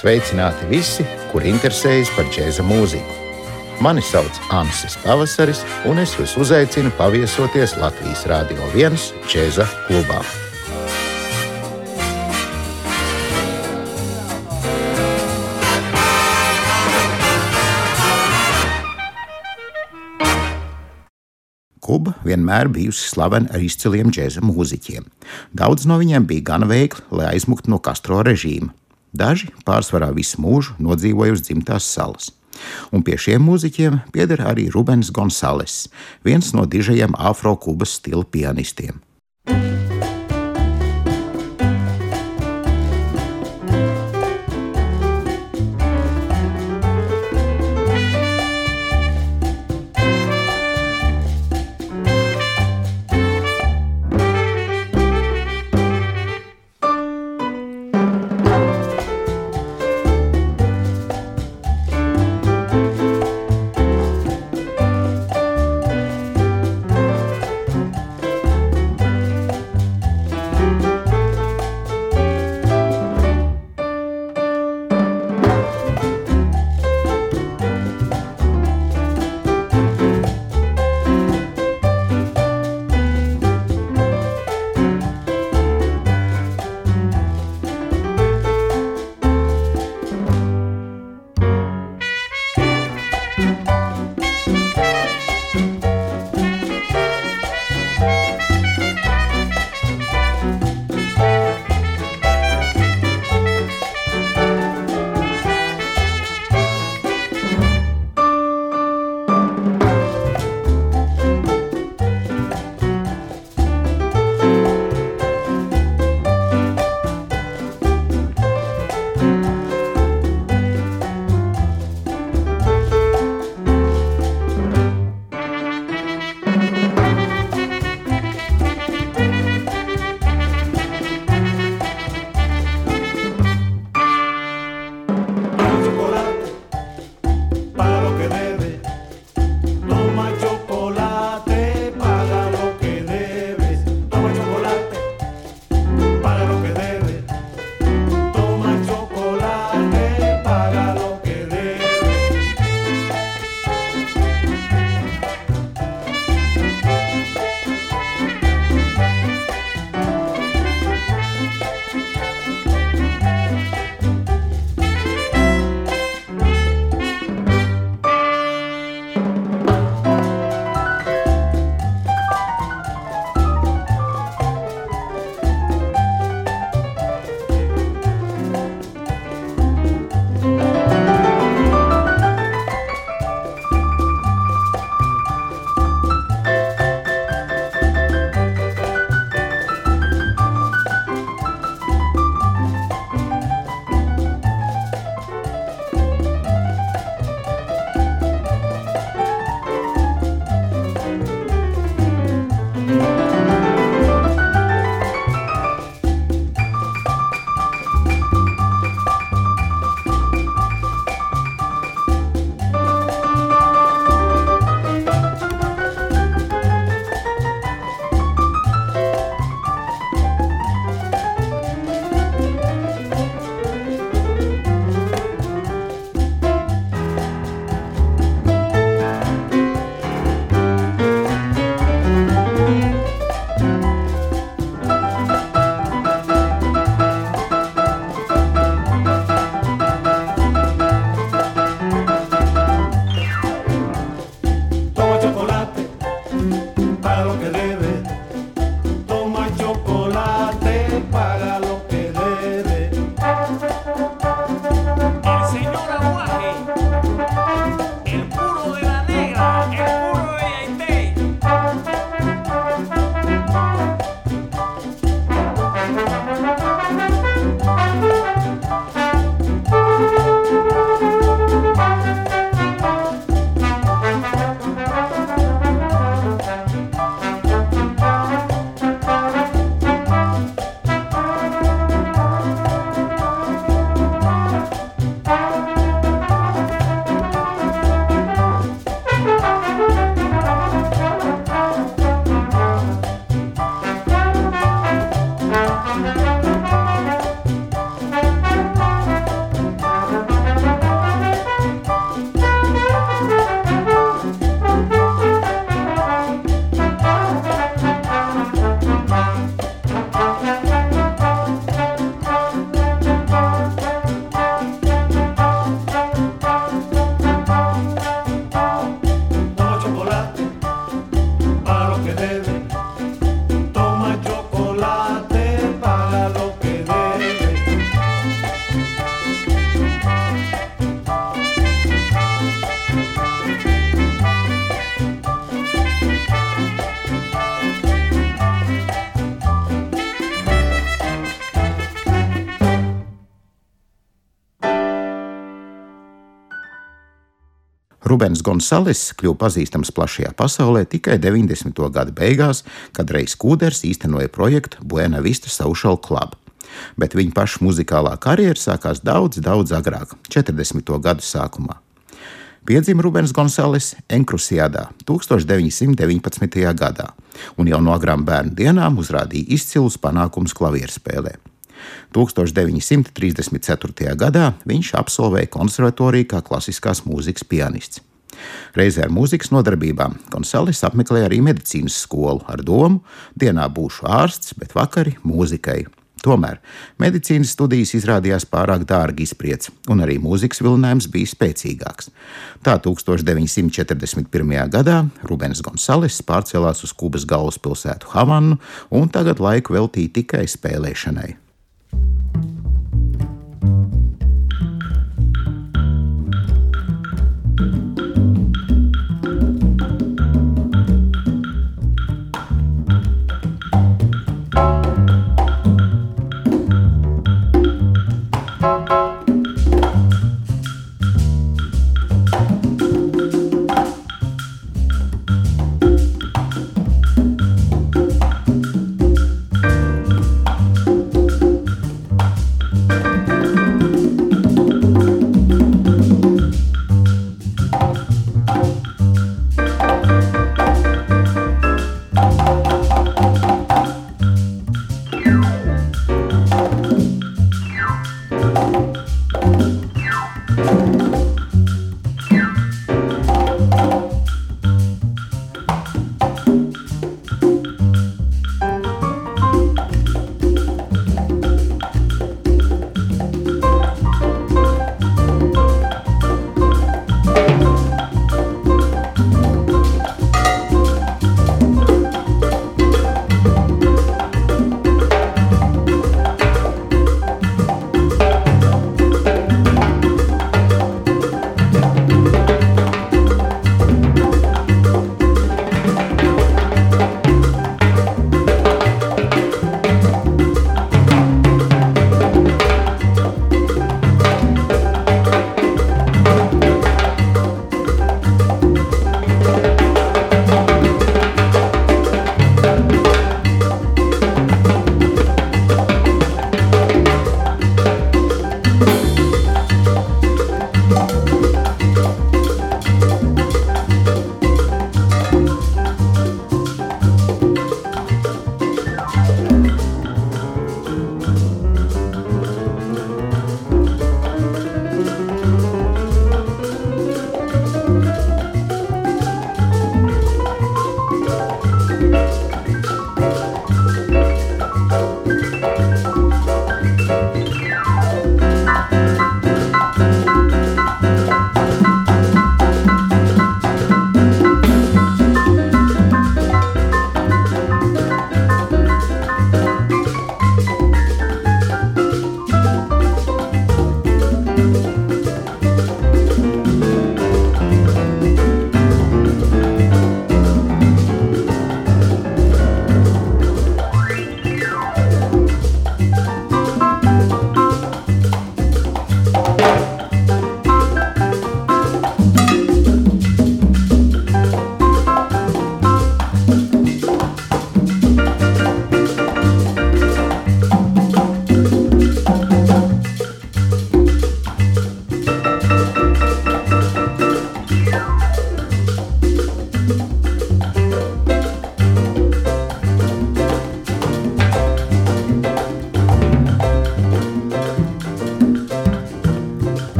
Sveicināti visi, kuri interesējas par džēza mūziku. Mani sauc Ansis Pavasaris, un es jūs uzaicinu paviesoties Latvijas Rādio 1 džēza klubā. Kuba vienmēr bijusi slavena ar izciliem džēza mūziķiem. Daudz no viņiem bija gan veikli, lai aizmuktu no Castro režīma. Daži pārsvarā visu mūžu nodzīvoja uz dzimtās salas. Un pie šiem mūziķiem pieder arī Rubens Gonzales, viens no dižajiem afro-kubas stila pianistiem. Rubens Gonzales kļuva pazīstams plašajā pasaulē tikai 90. gada beigās, kad Reis Kūders īstenoja projektu Buena Vista Social Club. Bet viņa paša muzikālā karjera sākās daudz, daudz agrāk, 40. gadu sākumā. Piedzima Rubens Gonzales Enkrusiadā 1919. gadā, un jau no agrām bērnu dienām uzrādīja izcilus panākumus klavierspēlē. 1934. gadā viņš absolvēja konservatoriju kā klasiskās mūzikas pianists. Reizē ar mūzikas nodarbībām Gonzales apmeklēja arī medicīnas skolu ar domu, dienā būšu ārsts, bet vakarī mūzikai. Tomēr medicīnas studijas izrādījās pārāk dārgi izpriec, un arī mūzikas vilinājums bija spēcīgāks. Tā 1941. gadā Rubens Gonzales pārcēlās uz Kubas galvaspilsētu Havanu un tagad laiku veltīja tikai spēlēšanai.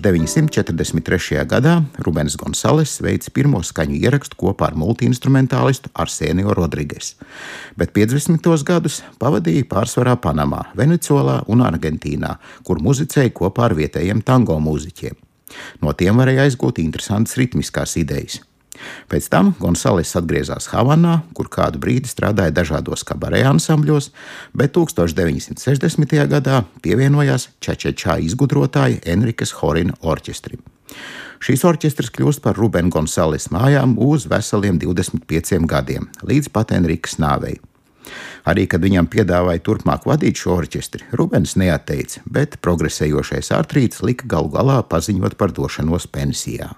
1943. gadā Rubens Gonzales veica pirmo skaņu ierakstu kopā ar multiinstrumentālistu Arsenio Rodrigues, bet 50. gadus pavadīja pārsvarā Panamā, Venecijolā un Argentīnā, kur muzicēja kopā ar vietējiem tango mūziķiem. No tiem varēja aizgūt interesantas ritmiskās idejas. Pēc tam Gonzales atgriezās Havanā, kur kādu brīdi strādāja dažādos kabarē ansambļos, bet 1960. gadā pievienojās Čečečā izgudrotāja Enrikas Horina orķestrim. Šīs orķestris kļūst par Rubena Gonzales mājām uz veseliem 25 gadiem, līdz pat Enrikas nāvei. Arī, kad viņam piedāvāja turpmāk vadīt šo orķestri, Rubens neatteica, bet progresējošais artrīts lika galu galā paziņot par došanos pensijā.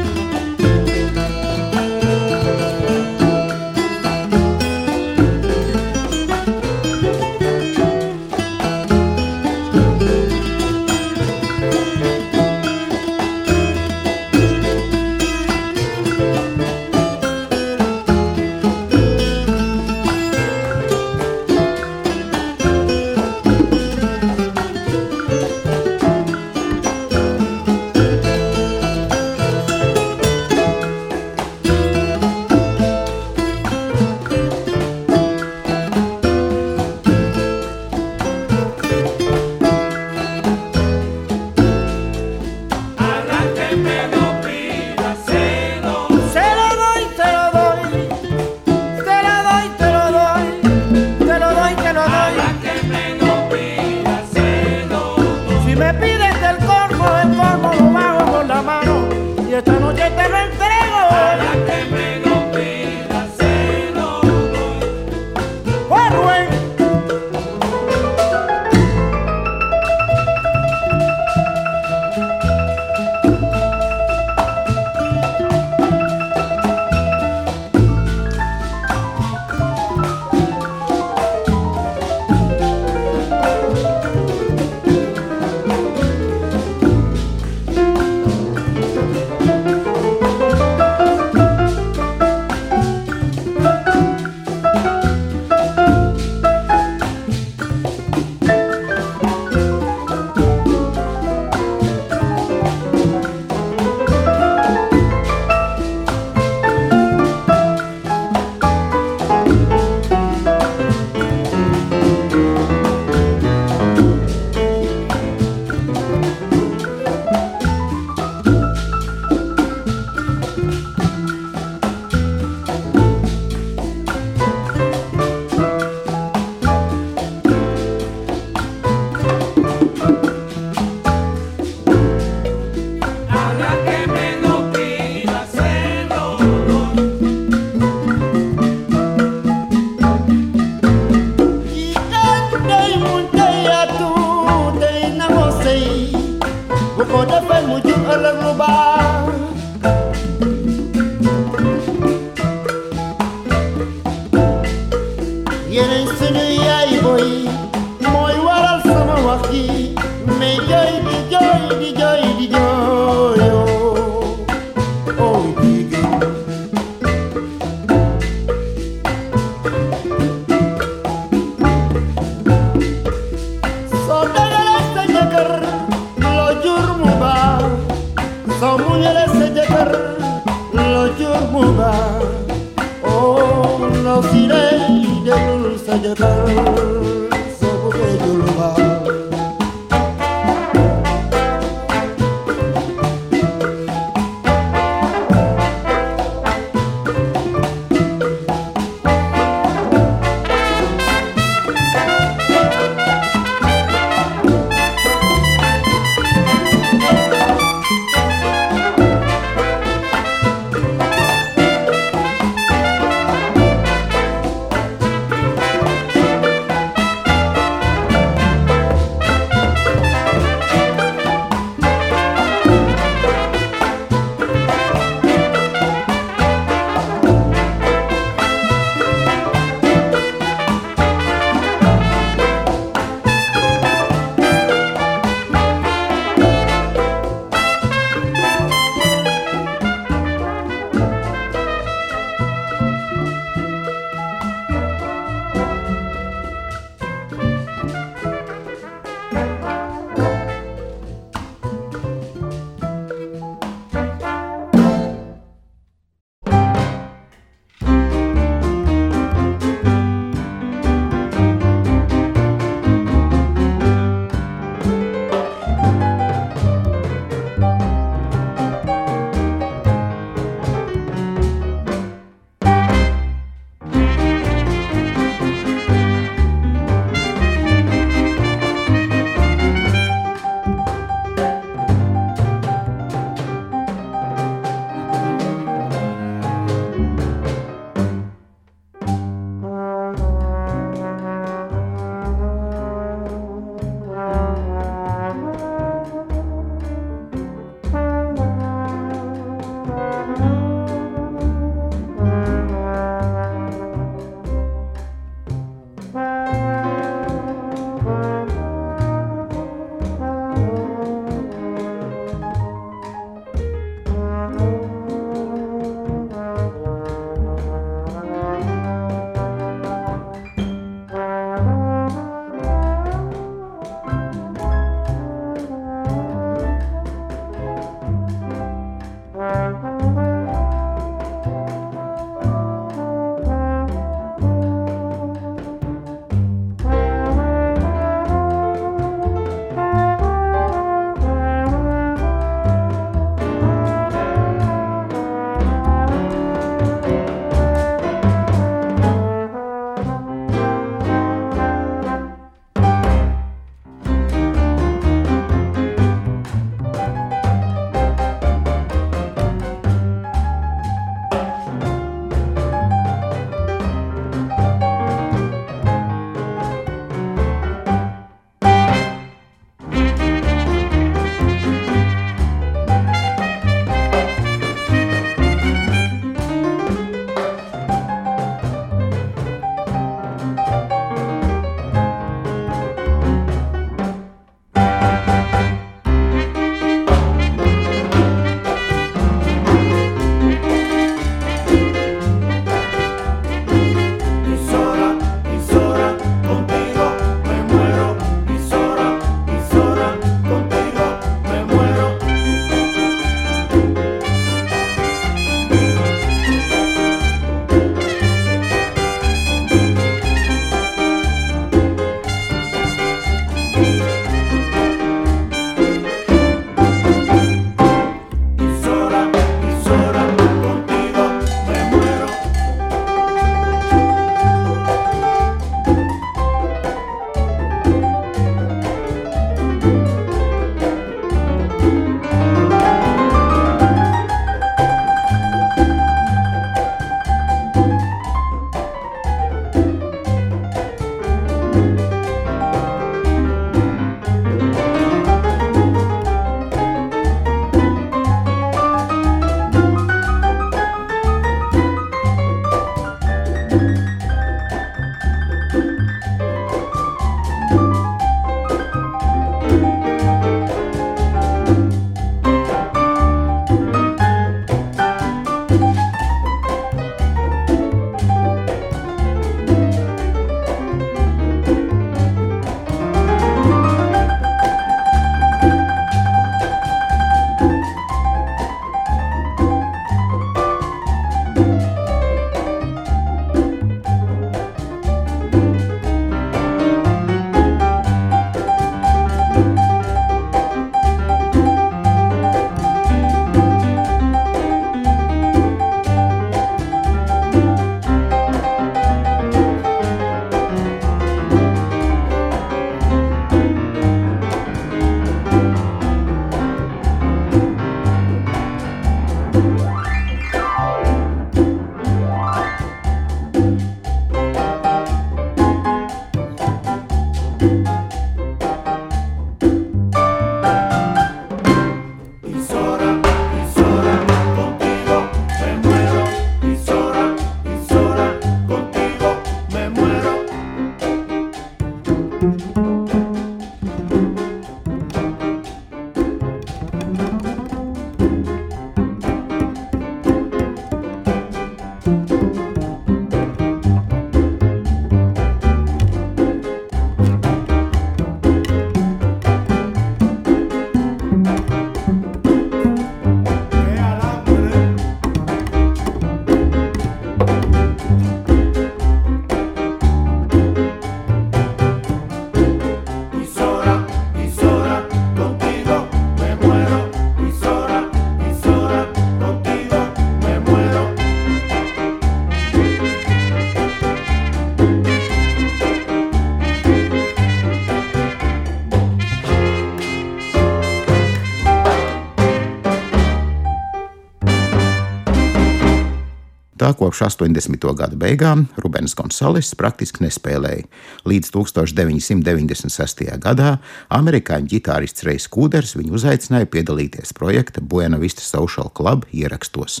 Tā kopš 80. gada beigām Rubens Gonzales praktiski nespēlēja. Līdz 1996. gadā amerikāņu ģitārists Reis Kūders viņu uzaicināja piedalīties projekta Buena Vista Social Club ierakstos.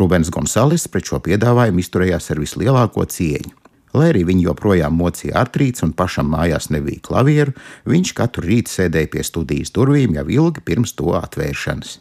Rubens Gonzales pret šo piedāvājumu izturējās ar vislielāko cieņu. Lai arī viņu joprojām mocīja artrīts un pašam mājās nebija klavieru, viņš katru rītu sēdēja pie studijas durvīm jau ilgi pirms to atvēršanas.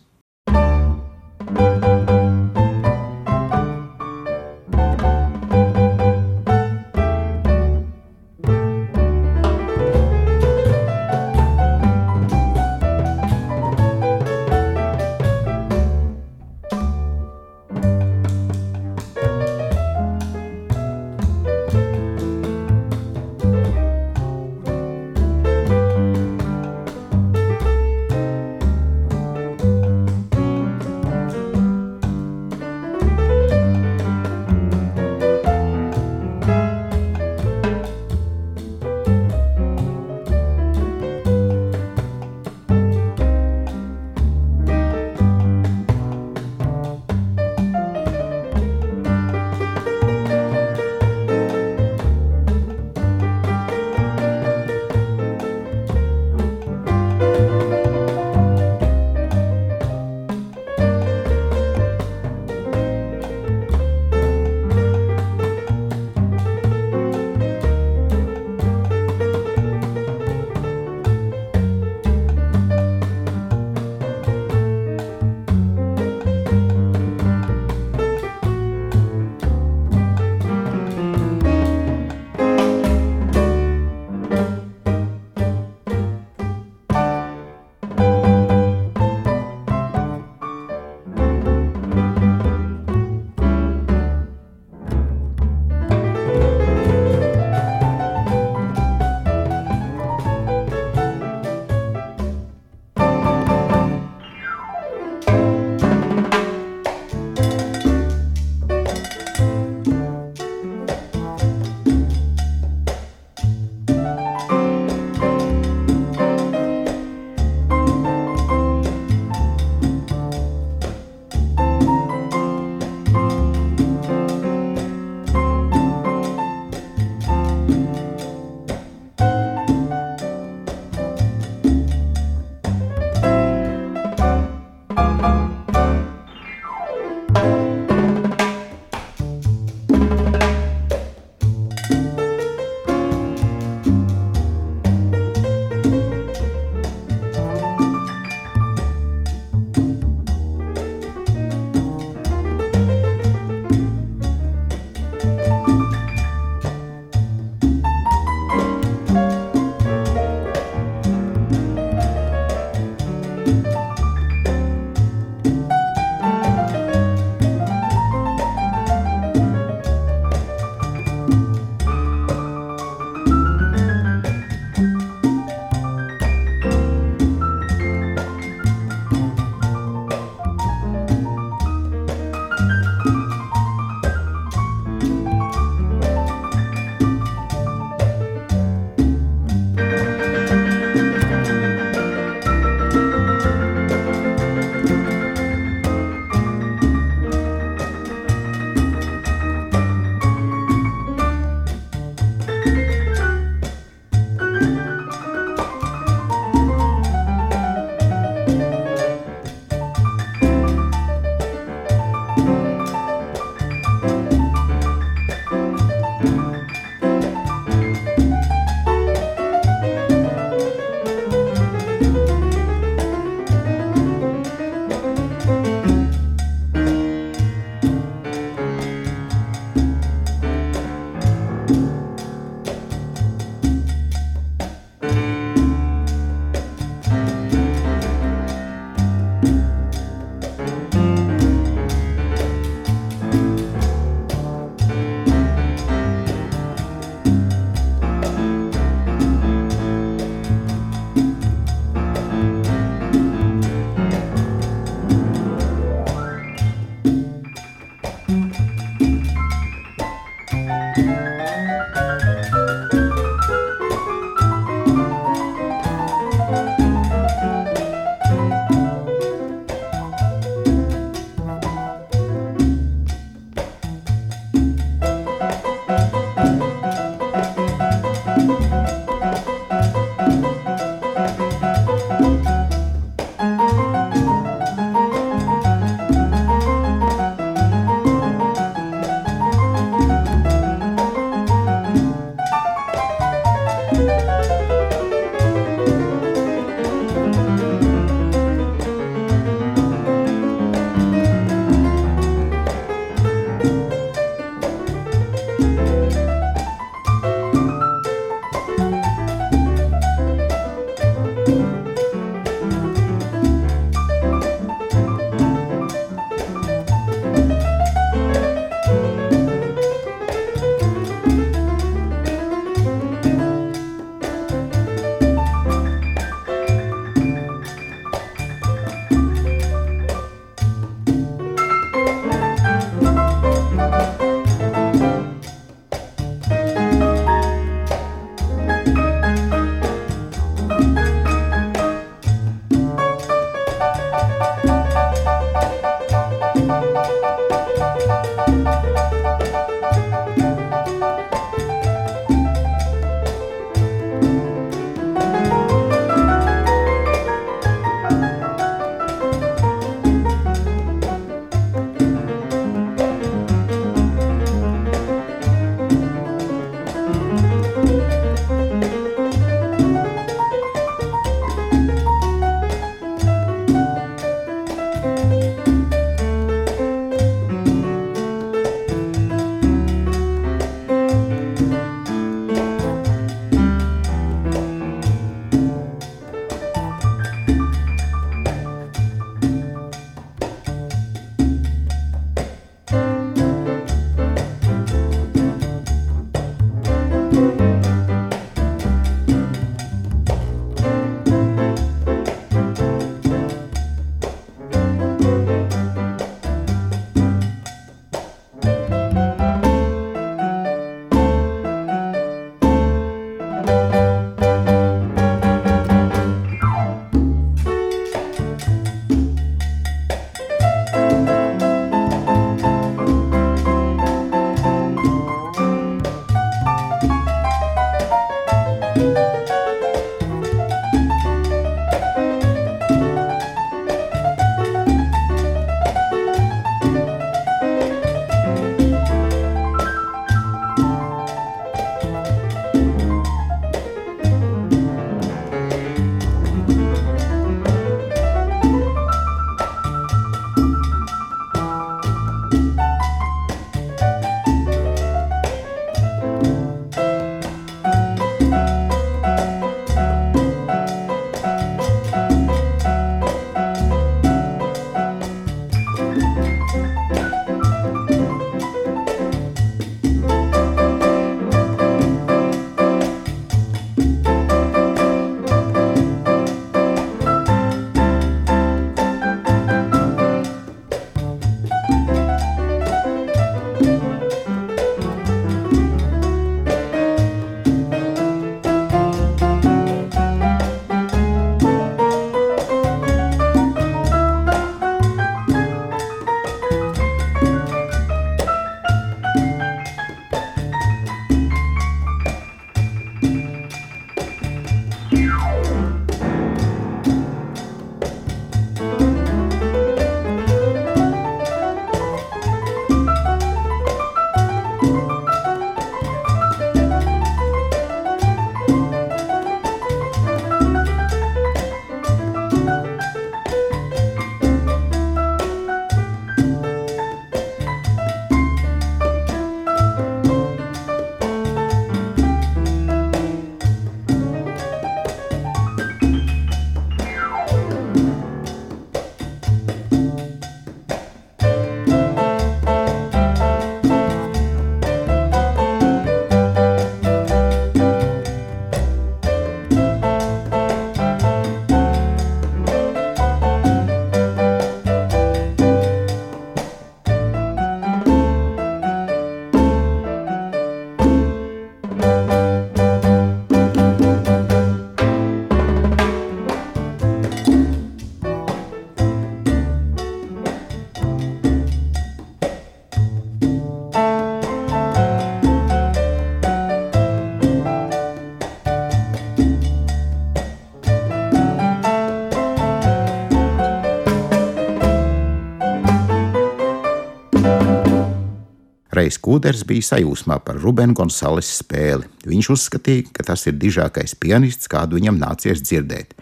Reis Kūders bija sajūsmā par Rubenu Gonzales spēli. Viņš uzskatīja, ka tas ir dižākais pianists, kādu viņam nācies dzirdēt.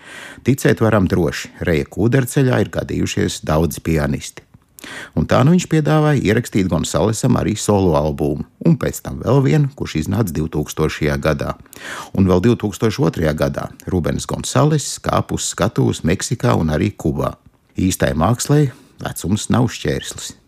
Ticēt varam droši, Reja Kūdera ceļā ir gadījušies daudzi pianisti. Un tā nu viņš piedāvāja ierakstīt Gonzalesam arī solo albumu, un pēc tam vēl vienu, kurš iznāca 2000. gadā. Un vēl 2002. gadā Rubens Gonzales kāp uz skatuves Meksikā un arī Kubā. Īstai mākslai vecums nav šķērslis.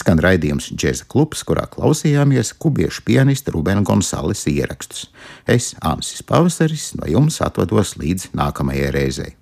Izskan raidījums Džeza klubs, kurā klausījāmies kubiešu pianista Rubena Gonzales ierakstus. Es, Ansis Pavasaris, no jums atvados līdz nākamajai reizei.